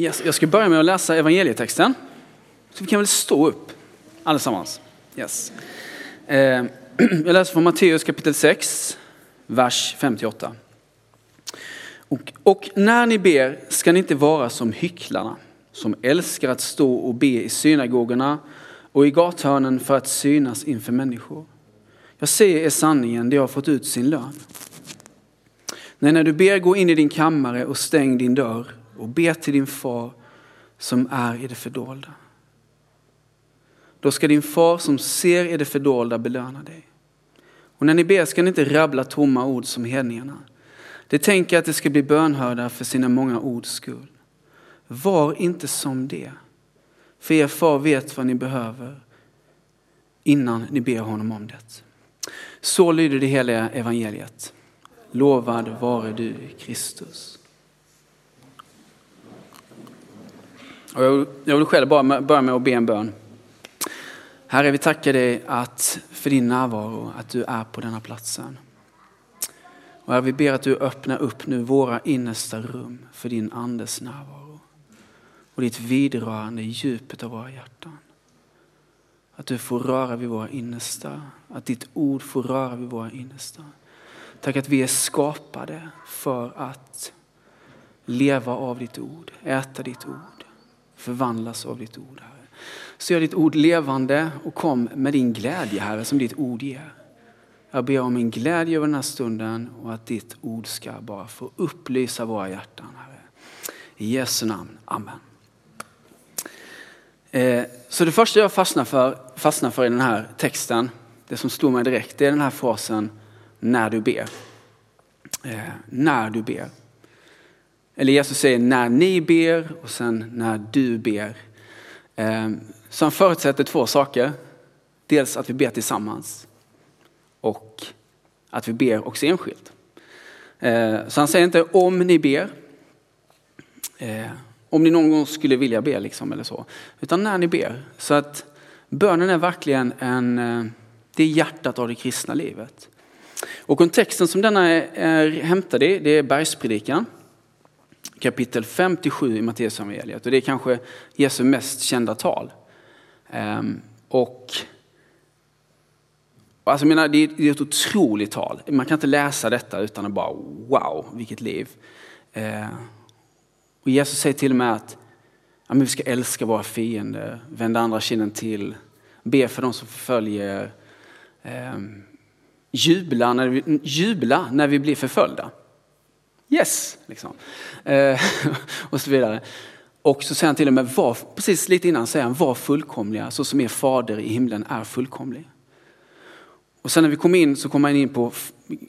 Yes, jag ska börja med att läsa evangelietexten. Så vi kan väl stå upp allesammans. Yes. Eh, jag läser från Matteus kapitel 6, vers 58. Och, och när ni ber ska ni inte vara som hycklarna som älskar att stå och be i synagogorna och i gathörnen för att synas inför människor. Jag säger er sanningen, de har fått ut sin lön. Nej, när du ber, gå in i din kammare och stäng din dörr och be till din far som är i det fördolda. Då ska din far som ser i det fördolda belöna dig. Och när ni ber ska ni inte rabbla tomma ord som hedningarna. De tänker att de ska bli bönhörda för sina många ords skull. Var inte som det. För er far vet vad ni behöver innan ni ber honom om det. Så lyder det heliga evangeliet. Lovad vare du Kristus. Och jag, jag vill själv bara börja med att be en bön. Herre, vi tackar dig att, för din närvaro, att du är på denna platsen. Och herre, vi ber att du öppnar upp nu våra innersta rum för din andes närvaro. Och ditt vidrörande i djupet av våra hjärtan. Att du får röra vid våra innersta, att ditt ord får röra vid våra innersta. Tack att vi är skapade för att leva av ditt ord, äta ditt ord, förvandlas av ditt ord, Herre. Så gör ditt ord levande och kom med din glädje, Herre, som ditt ord ger. Jag ber om en glädje över den här stunden och att ditt ord ska bara få upplysa våra hjärtan, Herre. I Jesu namn. Amen. Eh, så det första jag fastnar för, fastnar för i den här texten, det som slår mig direkt, det är den här frasen när du ber. Eh, när du ber. Eller Jesus säger när ni ber och sen när du ber. Ehm, så han förutsätter två saker. Dels att vi ber tillsammans och att vi ber också enskilt. Ehm, så han säger inte om ni ber, ehm, om ni någon gång skulle vilja be liksom eller så, utan när ni ber. Så att bönen är verkligen en, eh, det är hjärtat av det kristna livet. Och kontexten som denna är, är hämtad i, det är bergspredikan. Kapitel 57 i Matteusevangeliet och det är kanske Jesu mest kända tal. Ehm, och Alltså, jag menar, det är ett otroligt tal. Man kan inte läsa detta utan att bara wow, vilket liv. Eh, och Jesus säger till och med att ja, vi ska älska våra fiender, vända andra kinden till, be för de som förföljer, eh, jubla, när vi, jubla när vi blir förföljda. Yes, liksom. Eh, och så vidare. Och så säger han till och med, var, precis lite innan säger han, var fullkomliga så som er fader i himlen är fullkomlig. Och sen när vi kom in så kom han in på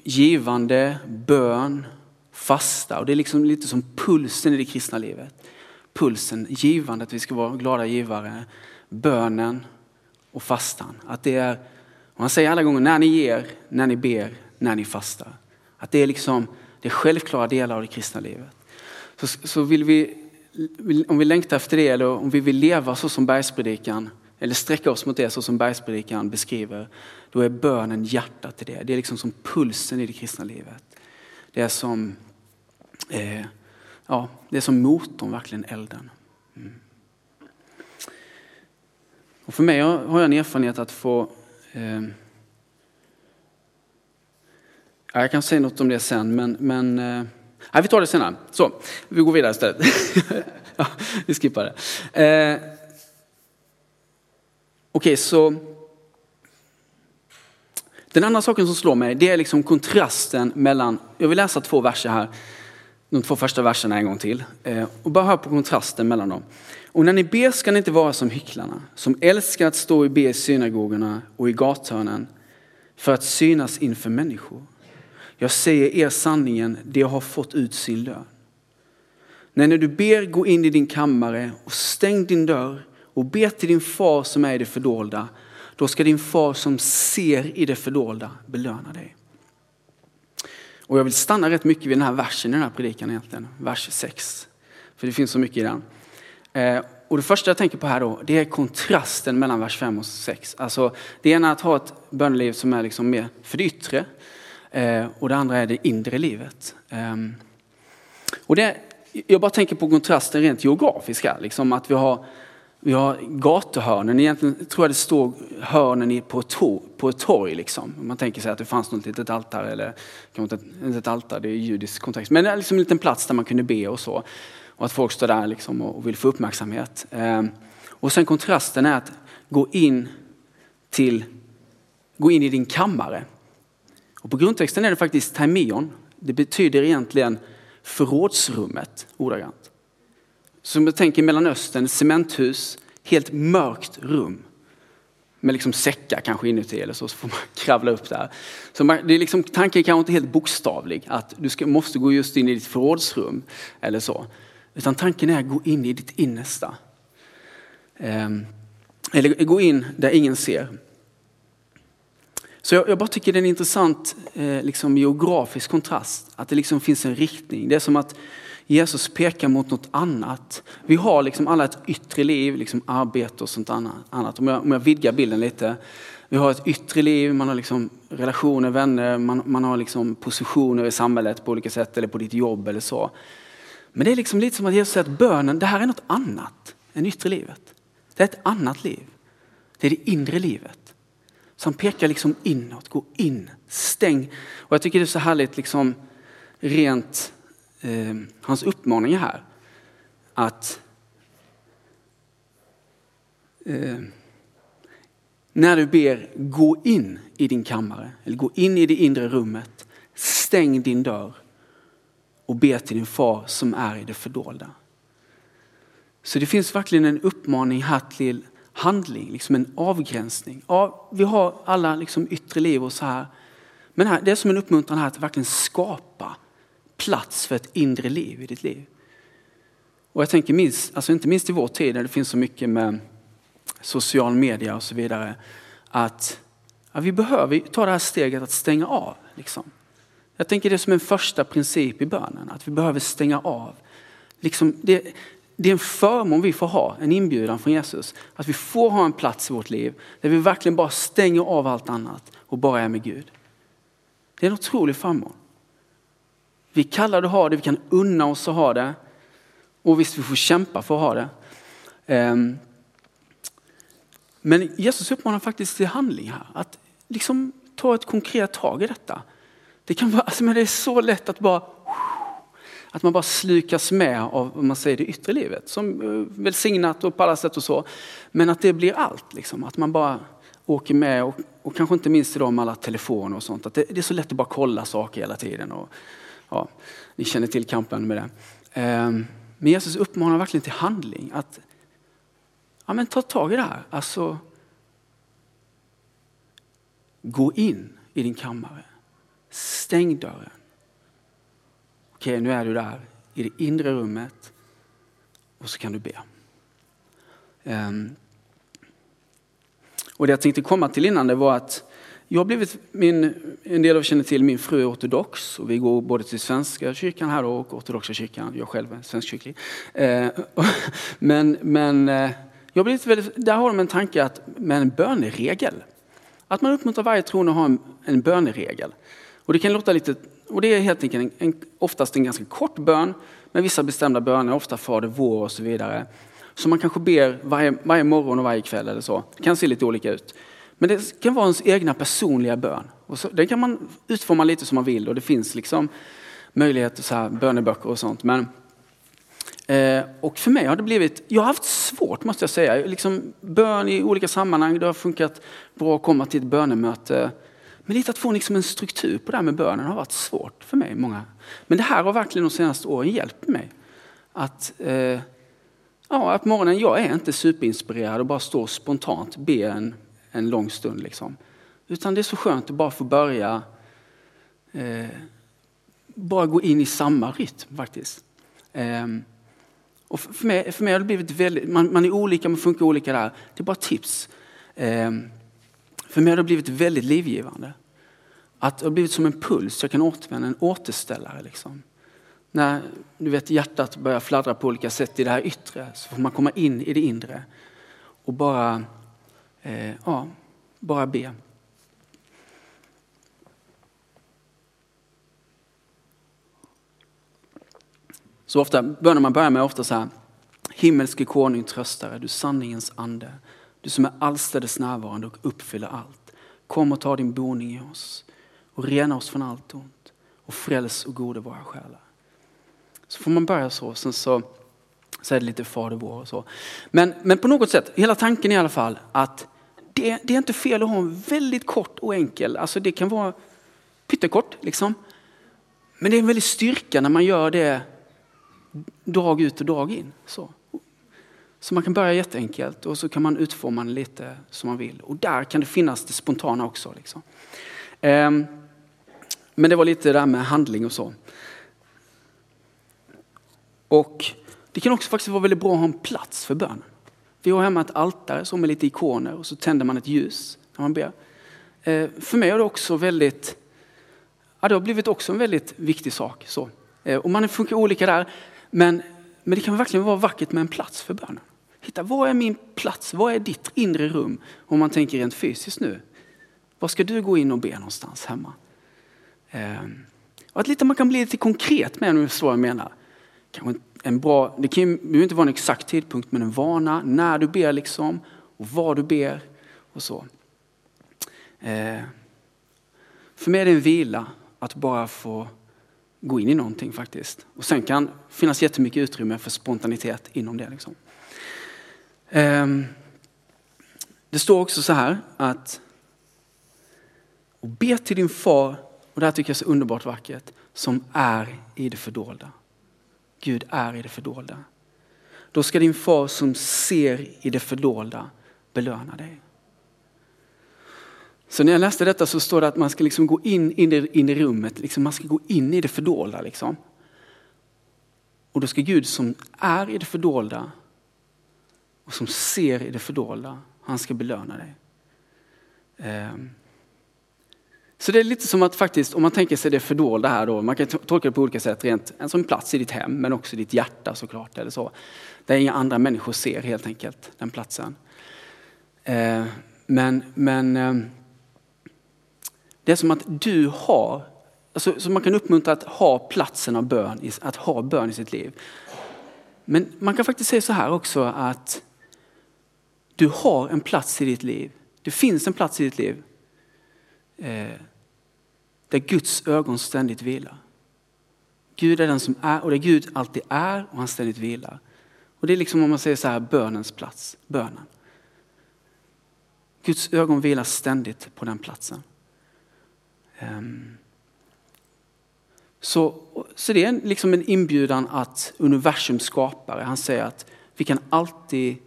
givande, bön, fasta. Och det är liksom lite som pulsen i det kristna livet. Pulsen, givande, att vi ska vara glada givare. Bönen och fastan. Att det är, och han säger alla gånger när ni ger, när ni ber, när ni fastar. Att det är liksom det är självklara delar av det kristna livet. Så, så vill vi, om vi längtar efter det eller om vi vill leva så som bergspredikan eller sträcka oss mot det så som bergspredikan beskriver, då är bönen hjärtat till det. Det är liksom som pulsen i det kristna livet. Det är som, eh, ja, det är som motorn, verkligen elden. Mm. Och för mig har jag en erfarenhet att få eh, jag kan säga något om det sen, men, men eh, nej, vi tar det senare. Så, vi går vidare istället. ja, vi skippar det. Eh, Okej, okay, så den andra saken som slår mig, det är liksom kontrasten mellan, jag vill läsa två verser här, de två första verserna en gång till, eh, och bara höra på kontrasten mellan dem. Och när ni ber ska ni inte vara som hycklarna, som älskar att stå och be i synagogorna och i gathörnen för att synas inför människor. Jag säger er sanningen, det har fått ut sin lön. Nej, när du ber, gå in i din kammare och stäng din dörr och be till din far som är i det fördolda. Då ska din far som ser i det fördolda belöna dig. Och jag vill stanna rätt mycket vid den här versen i den här predikan egentligen, vers 6. För det finns så mycket i den. Eh, och det första jag tänker på här då, det är kontrasten mellan vers 5 och 6. Alltså, det ena är att ha ett böneliv som är liksom mer för det yttre. Eh, och det andra är det inre livet. Ehm, och det, jag bara tänker på kontrasten rent geografiska. liksom att vi har, vi har gatuhörnen, egentligen tror jag det står hörnen på ett, torg, på ett torg. Liksom. Man tänker sig att det fanns något litet altare, eller kanske inte ett altare, det är judisk kontext, men liksom en liten plats där man kunde be och så. Och att folk står där liksom och vill få uppmärksamhet. Ehm, och sen kontrasten är att gå in, till, gå in i din kammare. Och på grundtexten är det faktiskt taimion. Det betyder egentligen förrådsrummet ordagrant. Som jag tänker Mellanöstern, cementhus, helt mörkt rum. Med liksom säckar kanske inuti eller så, så får man kravla upp där. Så man, det är liksom, tanken kanske inte helt bokstavlig, att du ska, måste gå just in i ditt förrådsrum eller så. Utan tanken är att gå in i ditt innersta. Eh, eller gå in där ingen ser. Så jag, jag bara tycker det är en intressant eh, liksom geografisk kontrast. Att det liksom finns en riktning. Det är som att Jesus pekar mot något annat. Vi har liksom alla ett yttre liv, liksom arbete och sånt annat. Om jag, om jag vidgar bilden lite. Vi har ett yttre liv, man har liksom relationer, vänner, man, man har liksom positioner i samhället på olika sätt eller på ditt jobb eller så. Men det är liksom lite som att Jesus säger att bönen, det här är något annat än yttre livet. Det är ett annat liv. Det är det inre livet. Som pekar liksom inåt, gå in, stäng. Och jag tycker det är så härligt liksom rent eh, hans uppmaning här. Att eh, när du ber, gå in i din kammare, eller gå in i det inre rummet, stäng din dörr och be till din far som är i det fördolda. Så det finns verkligen en uppmaning här till handling, liksom en avgränsning. Ja, vi har alla liksom yttre liv och så här. Men här, det är som en uppmuntran här att verkligen skapa plats för ett inre liv i ditt liv. Och jag tänker minst, alltså inte minst i vår tid när det finns så mycket med social media och så vidare. Att ja, vi behöver ta det här steget att stänga av. Liksom. Jag tänker det som en första princip i bönen, att vi behöver stänga av. Liksom det, det är en förmån vi får ha, en inbjudan från Jesus. Att vi får ha en plats i vårt liv där vi verkligen bara stänger av allt annat och bara är med Gud. Det är en otrolig förmån. Vi kallar det att ha det, vi kan unna oss att ha det. Och visst, vi får kämpa för att ha det. Ehm, men Jesus uppmanar faktiskt till handling här. Att liksom ta ett konkret tag i detta. Det, kan vara, alltså, men det är så lätt att bara att man bara slukas med av vad man säger, det yttre livet. Som eh, välsignat och på alla sätt och så. Men att det blir allt. Liksom. Att man bara åker med och, och kanske inte minst idag med alla telefoner och sånt. Att det, det, är så lätt att bara kolla saker hela tiden. Och, ja, ni känner till kampen med det. Ehm, men Jesus uppmanar verkligen till handling. Att ja, men ta tag i det här. Alltså, gå in i din kammare. Stäng dörren. Okej, nu är du där i det inre rummet och så kan du be. Um, och det jag tänkte komma till innan det var att jag har blivit, min, en del av er känner till, min fru är ortodox och vi går både till svenska kyrkan här och ortodoxa kyrkan. Jag själv är svenskkyrklig. Eh, men men eh, jag har blivit väldigt, där har de en tanke att, med en böneregel. Att man uppmuntrar varje troende att ha en, en böneregel. Och det kan låta lite, och det är helt enkelt en, en, oftast en ganska kort bön med vissa bestämda böner, ofta Fader vår och så vidare. Som man kanske ber varje, varje morgon och varje kväll eller så. Det kan se lite olika ut. Men det kan vara ens egna personliga bön. Och så, den kan man utforma lite som man vill och det finns liksom möjligheter, så här, böneböcker och sånt. Men, eh, och för mig har det blivit, jag har haft svårt måste jag säga. Liksom, bön i olika sammanhang, det har funkat bra att komma till ett bönemöte men lite att få liksom en struktur på det här med bönen har varit svårt för mig. många. Men det här har verkligen de senaste åren hjälpt mig. Att, eh, ja, att morgonen, jag är inte superinspirerad och bara står spontant be en, en lång stund. Liksom. Utan det är så skönt att bara få börja eh, bara gå in i samma rytm faktiskt. Eh, och för mig, för mig har det blivit väldigt, man, man är olika, man funkar olika där. Det är bara tips. Ehm, för mig har det blivit väldigt livgivande. Att det har blivit som en puls, jag kan återvända, en återställare. Liksom. När du vet, hjärtat börjar fladdra på olika sätt i det här yttre så får man komma in i det inre och bara, eh, ja, bara be. Så ofta, bönen man börjar med ofta så här, himmelske konung tröstare, du sanningens ande, du som är allstädes närvarande och uppfyller allt. Kom och ta din boning i oss och rena oss från allt ont och fräls och gode våra själar. Så får man börja så, sen så, så är det lite Fader vår och så. Men, men på något sätt, hela tanken i alla fall att det, det är inte fel att ha en väldigt kort och enkel, alltså det kan vara pyttekort liksom. Men det är en väldig styrka när man gör det dag ut och dag in. Så så man kan börja jätteenkelt och så kan man utforma den lite som man vill. Och där kan det finnas det spontana också. Liksom. Ehm, men det var lite det där med handling och så. Och det kan också faktiskt vara väldigt bra att ha en plats för bönen. Vi har hemma ett altare som med lite ikoner och så tänder man ett ljus när man ber. Ehm, för mig har det också väldigt, ja det har blivit också en väldigt viktig sak. Så. Ehm, och man funkar olika där. Men, men det kan verkligen vara vackert med en plats för bönen. Hitta, vad är min plats? Vad är ditt inre rum? Om man tänker rent fysiskt nu. Var ska du gå in och be någonstans hemma? Ehm, och att lite, man kan bli lite konkret med om du förstår vad jag menar. Kanske en bra, det kan ju inte vara en exakt tidpunkt, men en vana när du ber liksom och vad du ber och så. Ehm, för mig är det en vila att bara få gå in i någonting faktiskt. Och sen kan finnas jättemycket utrymme för spontanitet inom det. Liksom. Ehm, det står också så här att och be till din far, och det här tycker jag är så underbart vackert, som är i det fördolda. Gud är i det fördolda. Då ska din far som ser i det fördolda belöna dig. Så när jag läste detta så står det att man ska liksom gå in, in, i, in i rummet, liksom man ska gå in i det fördolda. Liksom. Och då ska Gud som är i det fördolda och som ser i det fördolda, han ska belöna dig. Ehm. Så det är lite som att faktiskt, om man tänker sig det fördolda här då, man kan tolka det på olika sätt, rent en som plats i ditt hem, men också i ditt hjärta såklart, eller så. Där inga andra människor ser helt enkelt, den platsen. Ehm. Men, men ehm det är som att du har, alltså, så man kan uppmuntra att ha platsen av bön, att ha bön i sitt liv. Men man kan faktiskt säga så här också att du har en plats i ditt liv. Det finns en plats i ditt liv eh, där Guds ögon ständigt vilar. Gud är den som är och det Gud alltid är och han ständigt vilar. Och det är liksom om man säger så här bönens plats, bönen. Guds ögon vilar ständigt på den platsen. Ehm, så, så det är liksom en inbjudan att universums skapare, han säger att vi kan alltid,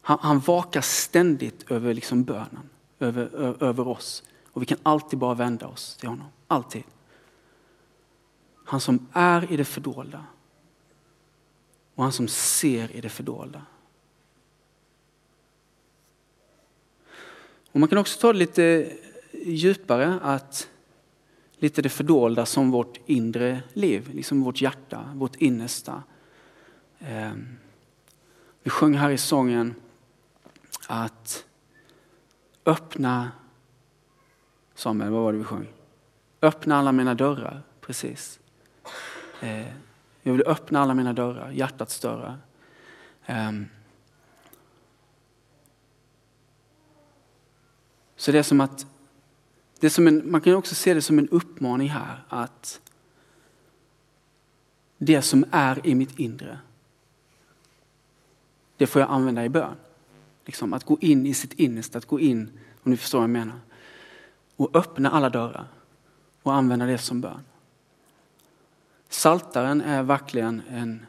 han, han vakar ständigt över liksom bönen, över, över oss. Och vi kan alltid bara vända oss till honom. Alltid. Han som är i det fördolda. Och han som ser i det fördolda. Och man kan också ta det lite djupare att lite det fördolda som vårt inre liv, liksom vårt hjärta, vårt innersta. Eh, vi sjöng här i sången att öppna Samuel, vad var det vi sjöng? Öppna alla mina dörrar, precis. Eh, jag vill öppna alla mina dörrar, hjärtats dörrar. Ehm, så det är som att, det är som en, man kan också se det som en uppmaning här att det som är i mitt inre, det får jag använda i bön. Liksom att gå in i sitt innersta, att gå in, om ni förstår vad jag menar och öppna alla dörrar och använda det som bön. Saltaren är verkligen en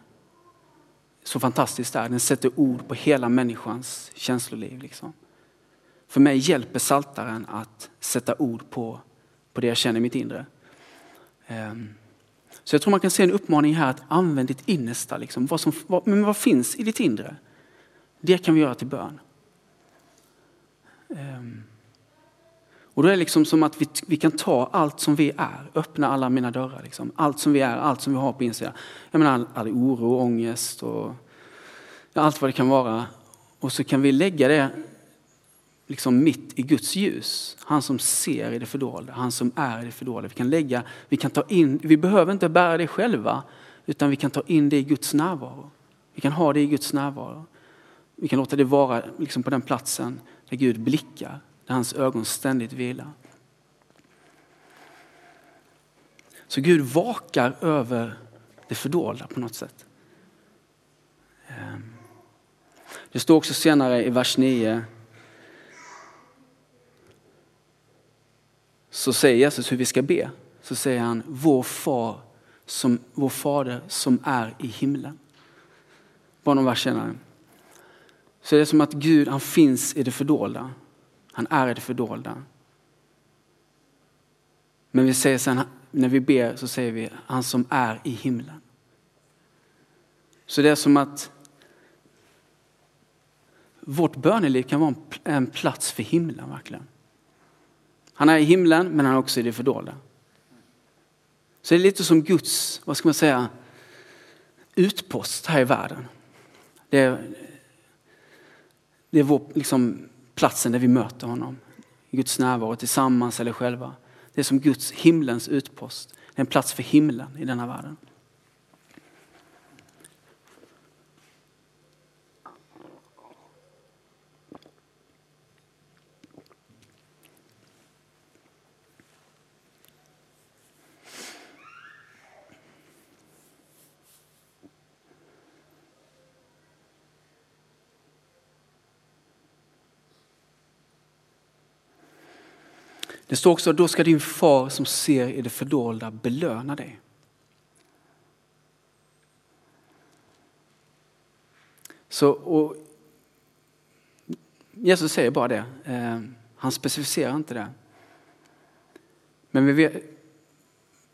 så fantastisk där. Den sätter ord på hela människans känsloliv. Liksom. För mig hjälper saltaren att sätta ord på, på det jag känner i mitt inre. Ehm, så jag tror man kan se en uppmaning här att använd ditt innersta. Liksom. Vad, som, vad, men vad finns i ditt inre? Det kan vi göra till bön. Ehm, och då är det liksom som att vi, vi kan ta allt som vi är, öppna alla mina dörrar. Liksom. Allt som vi är, allt som vi har på insidan. Jag menar all, all oro, ångest och allt vad det kan vara. Och så kan vi lägga det liksom mitt i Guds ljus. Han som ser i det fördolda, han som är i det fördolda. Vi kan lägga, vi kan ta in, vi behöver inte bära det själva. Utan vi kan ta in det i Guds närvaro. Vi kan ha det i Guds närvaro. Vi kan låta det vara liksom på den platsen där Gud blickar, där hans ögon ständigt vilar. Så Gud vakar över det fördolda på något sätt. Ehm. Det står också senare i vers 9. Så säger Jesus hur vi ska be. Så säger han, vår far som, vår fader som är i himlen. Bara någon vers senare. Så det är som att Gud han finns i det fördolda. Han är i det fördolda. Men vi säger sen, när vi ber så säger vi han som är i himlen. Så det är som att vårt böneliv kan vara en plats för himlen verkligen. Han är i himlen men han är också i det fördolda. Så det är lite som Guds, vad ska man säga, utpost här i världen. Det är, det är vår, liksom, platsen där vi möter honom. I Guds närvaro, tillsammans eller själva. Det är som Guds himlens utpost. Det är en plats för himlen i denna världen. Det står också, då ska din far som ser i det fördolda belöna dig. Så, och Jesus säger bara det. Eh, han specificerar inte det. Men vi vet,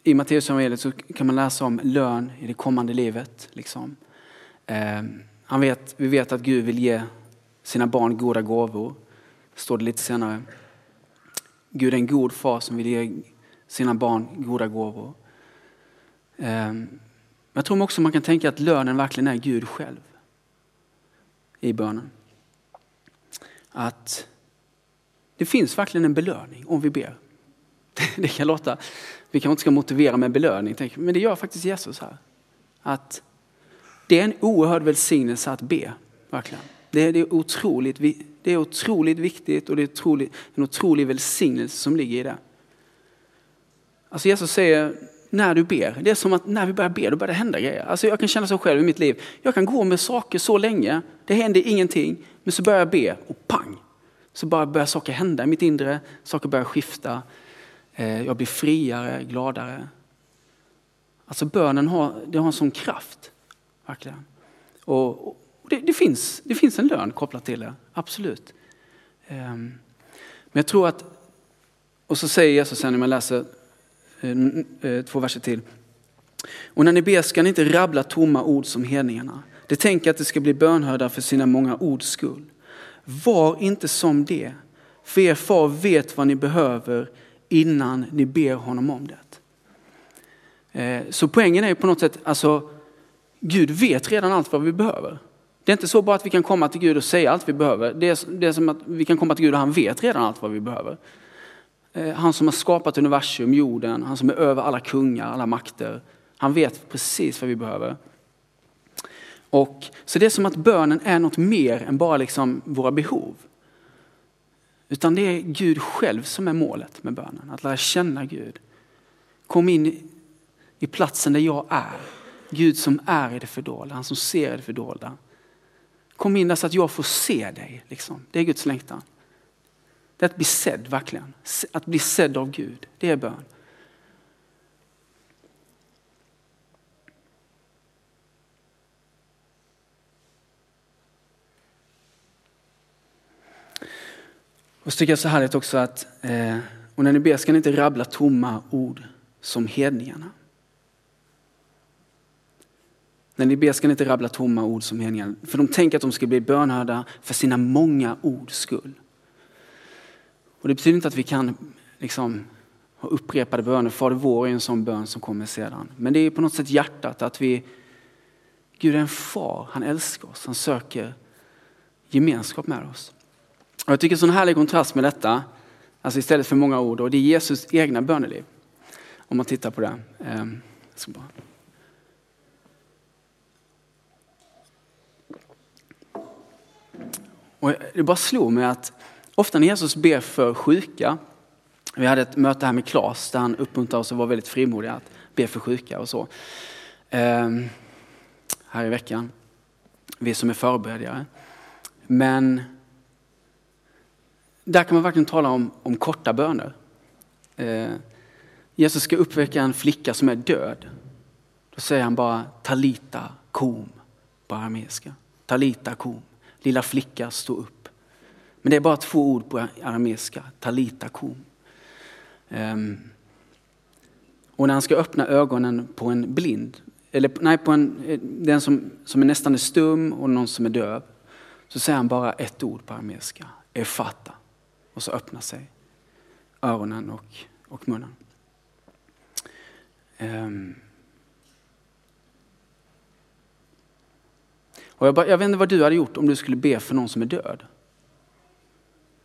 i Matteus evangeliet så kan man läsa om lön i det kommande livet. Liksom. Eh, han vet, vi vet att Gud vill ge sina barn goda gåvor. står det lite senare. Gud är en god far som vill ge sina barn goda gåvor. Ehm, jag tror också man kan tänka att lönen verkligen är Gud själv i bönen. Att det finns verkligen en belöning om vi ber. Det kan låta, vi kanske inte ska motivera med belöning, men det gör faktiskt Jesus här. Att det är en oerhörd välsignelse att be, verkligen. Det är otroligt det är otroligt viktigt och det är otroligt, en otrolig välsignelse som ligger i det. Alltså Jesus säger, när du ber, det är som att när vi börjar be, då börjar det hända grejer. Alltså jag kan känna så själv i mitt liv. Jag kan gå med saker så länge, det händer ingenting, men så börjar jag be och pang! Så bara börjar saker hända i mitt inre, saker börjar skifta. Eh, jag blir friare, gladare. Alltså bönen har, det har en sån kraft, verkligen. Och, det, det, finns, det finns en lön kopplat till det, absolut. Ehm, men jag tror att, och så säger Jesus sen när man läser eh, eh, två verser till. Och när ni ber ska ni inte rabbla tomma ord som hedningarna. De tänker att de ska bli bönhörda för sina många ords skull. Var inte som det, för er far vet vad ni behöver innan ni ber honom om det. Eh, så poängen är på något sätt, alltså Gud vet redan allt vad vi behöver. Det är inte så bara att vi kan komma till Gud och säga allt vi behöver. Det är, det är som att vi kan komma till Gud och han vet redan allt vad vi behöver. Eh, han som har skapat universum, jorden, han som är över alla kungar, alla makter. Han vet precis vad vi behöver. Och, så det är som att bönen är något mer än bara liksom våra behov. Utan det är Gud själv som är målet med bönen, att lära känna Gud. Kom in i platsen där jag är. Gud som är i det fördolda, han som ser i det fördolda. Kom in där så att jag får se dig. Liksom. Det är Guds längtan. Det är att bli sedd verkligen. Att bli sedd av Gud, det är bön. Och så tycker jag så härligt också att, eh, och när ni ber ska ni inte rabbla tomma ord som hedningarna. När ni ber ska ni inte rabbla tomma ord som meningen. för de tänker att de ska bli bönhörda för sina många ords skull. Och det betyder inte att vi kan liksom, ha upprepade böner. Fader vår är en sån bön som kommer sedan. Men det är på något sätt hjärtat att vi, Gud är en far, han älskar oss, han söker gemenskap med oss. Och jag tycker en sån härlig kontrast med detta, alltså istället för många ord, och det är Jesus egna böneliv. Om man tittar på det. Ehm, Och det bara slog mig att ofta när Jesus ber för sjuka, vi hade ett möte här med Klas där han uppmuntrade oss att vara väldigt frimodiga att be för sjuka och så. Ehm, här i veckan. Vi som är förberedare. Men där kan man verkligen tala om, om korta böner. Eh, Jesus ska uppväcka en flicka som är död. Då säger han bara talita kom på arameiska. Talita kom. Lilla flicka, stå upp. Men det är bara två ord på arameiska. Talita kum. Um, och när han ska öppna ögonen på en blind, eller nej, på en, eh, den som, som är nästan är stum och någon som är döv, så säger han bara ett ord på arameiska. Efata. Och så öppnar sig öronen och, och munnen. Um, Och jag, bara, jag vet inte vad du hade gjort om du skulle be för någon som är död.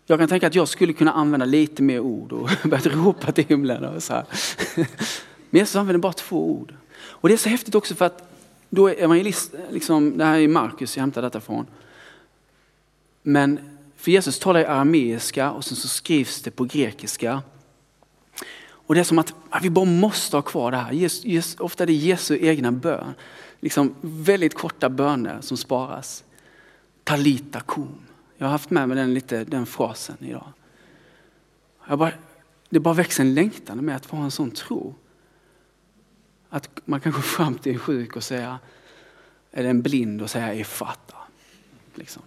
Jag kan tänka att jag skulle kunna använda lite mer ord och börja ropa till himlen. Och så här. Men Jesus använder bara två ord. Och det är så häftigt också för att då är evangelist, liksom, det här är Markus, jag hämtar detta från. Men för Jesus talar i arameiska och sen så skrivs det på grekiska. Och det är som att vi bara måste ha kvar det här. Jesus, ofta är det Jesu egna bön liksom väldigt korta böner som sparas. Talita kum. Jag har haft med mig den, lite, den frasen idag. Jag bara, det bara växer en längtan med att få en sån tro. Att man kan gå fram till en sjuk och säga, eller en blind och säga efata. Liksom.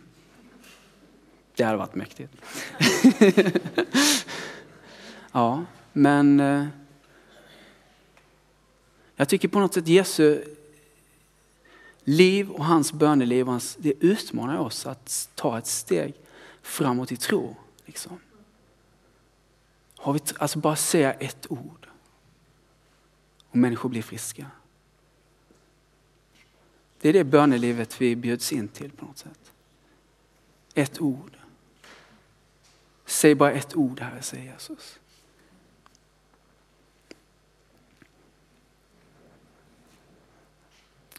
Det hade varit mäktigt. ja, men eh, jag tycker på något sätt Jesu liv och hans böneliv, hans, det utmanar oss att ta ett steg framåt i tro. Liksom. Har vi, alltså bara säga ett ord och människor blir friska. Det är det bönelivet vi bjuds in till på något sätt. Ett ord. Säg bara ett ord Herre, säger Jesus.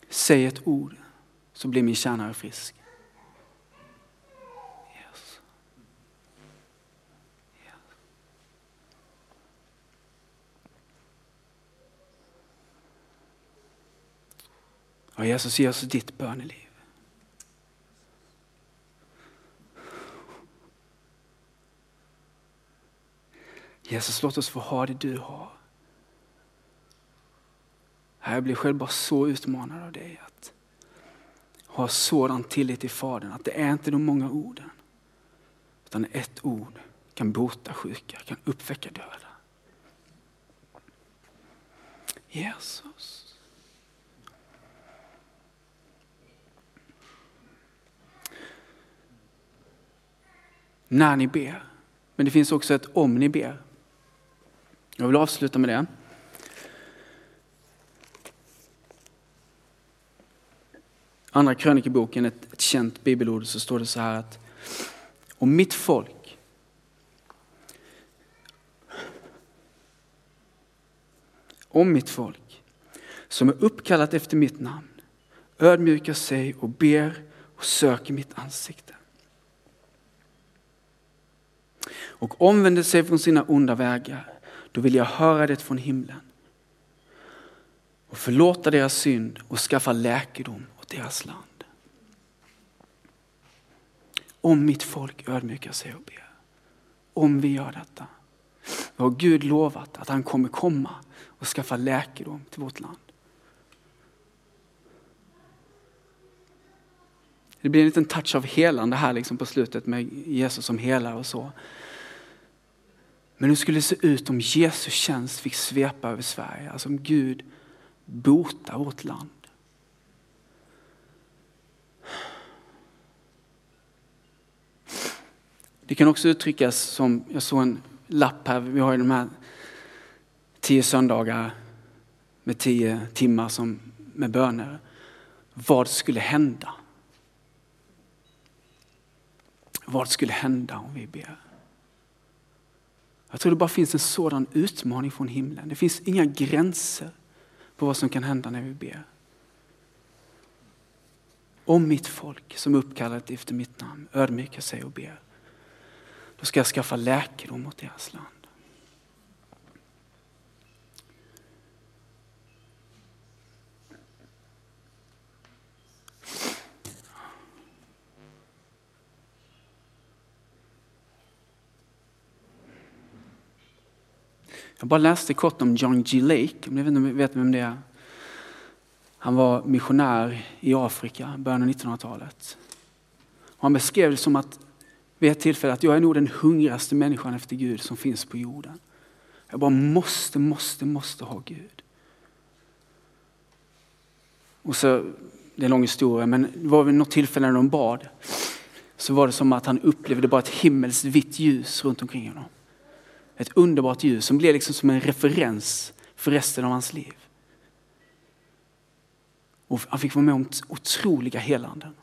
Säg ett ord så blir min tjänare frisk. Yes. Yes. Och Jesus, ge oss ditt böneliv. Jesus, låt oss få ha det du har. Jag blir själv bara så utmanad av dig. Att ha sådan tillit till Fadern. Att det är inte de många orden. Utan ett ord kan bota sjuka, kan uppväcka döda. Jesus. När ni ber. Men det finns också ett om ni ber. Jag vill avsluta med det. Andra krönikeboken, ett, ett känt bibelord, så står det så här att om mitt folk om mitt folk som är uppkallat efter mitt namn ödmjukar sig och ber och söker mitt ansikte och omvänder sig från sina onda vägar, då vill jag höra det från himlen och förlåta deras synd och skaffa läkedom deras land. Om mitt folk ödmjukar sig och ber. Om vi gör detta. Då har Gud lovat att han kommer komma och skaffa läkedom till vårt land. Det blir en liten touch av helande här liksom på slutet med Jesus som helare och så. Men hur skulle det se ut om Jesus tjänst fick svepa över Sverige? Alltså om Gud botar vårt land. Det kan också uttryckas som, jag såg en lapp här, vi har ju de här tio söndagar med tio timmar som, med böner. Vad skulle hända? Vad skulle hända om vi ber? Jag tror det bara finns en sådan utmaning från himlen. Det finns inga gränser på vad som kan hända när vi ber. om mitt folk som uppkallat efter mitt namn ödmjukar sig och ber, då ska jag skaffa läkedom åt deras land. Jag bara läste kort om John G. Lake, om ni vet vem det är. Han var missionär i Afrika i början av 1900-talet. Han beskrev det som att vid ett tillfälle att jag är nog den hungrigaste människan efter Gud som finns på jorden. Jag bara måste, måste, måste ha Gud. Och så, det är en lång historia, men det var vid något tillfälle när de bad så var det som att han upplevde bara ett himmelskt vitt ljus runt omkring honom. Ett underbart ljus som blev liksom som en referens för resten av hans liv. Och han fick vara med om otroliga helanden.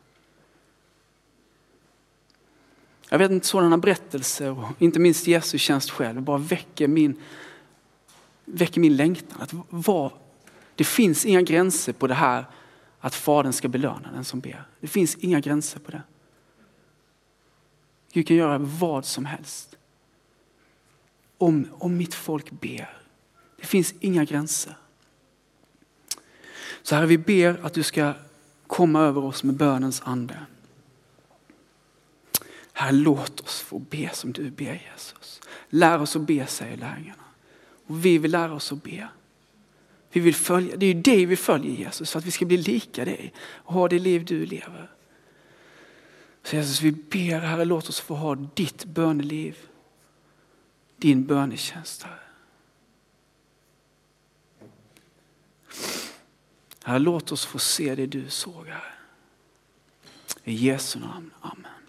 Jag vet inte, sådana berättelser och inte minst Jesus tjänst själv bara väcker min, väcker min längtan. Att var, det finns inga gränser på det här att Fadern ska belöna den som ber. Det finns inga gränser på det. Gud kan göra vad som helst. Om, om mitt folk ber. Det finns inga gränser. Så Herre, vi ber att du ska komma över oss med bönens ande. Herre, låt oss få be som du ber Jesus. Lär oss att be, säger lärjungarna. Och vi vill lära oss att be. Vi vill följa, det är ju dig vi följer Jesus, för att vi ska bli lika dig och ha det liv du lever. Så Jesus, vi ber Herre, låt oss få ha ditt böneliv, din bönetjänst Herre. Herre, låt oss få se det du såg, Herre. I Jesu namn. Amen.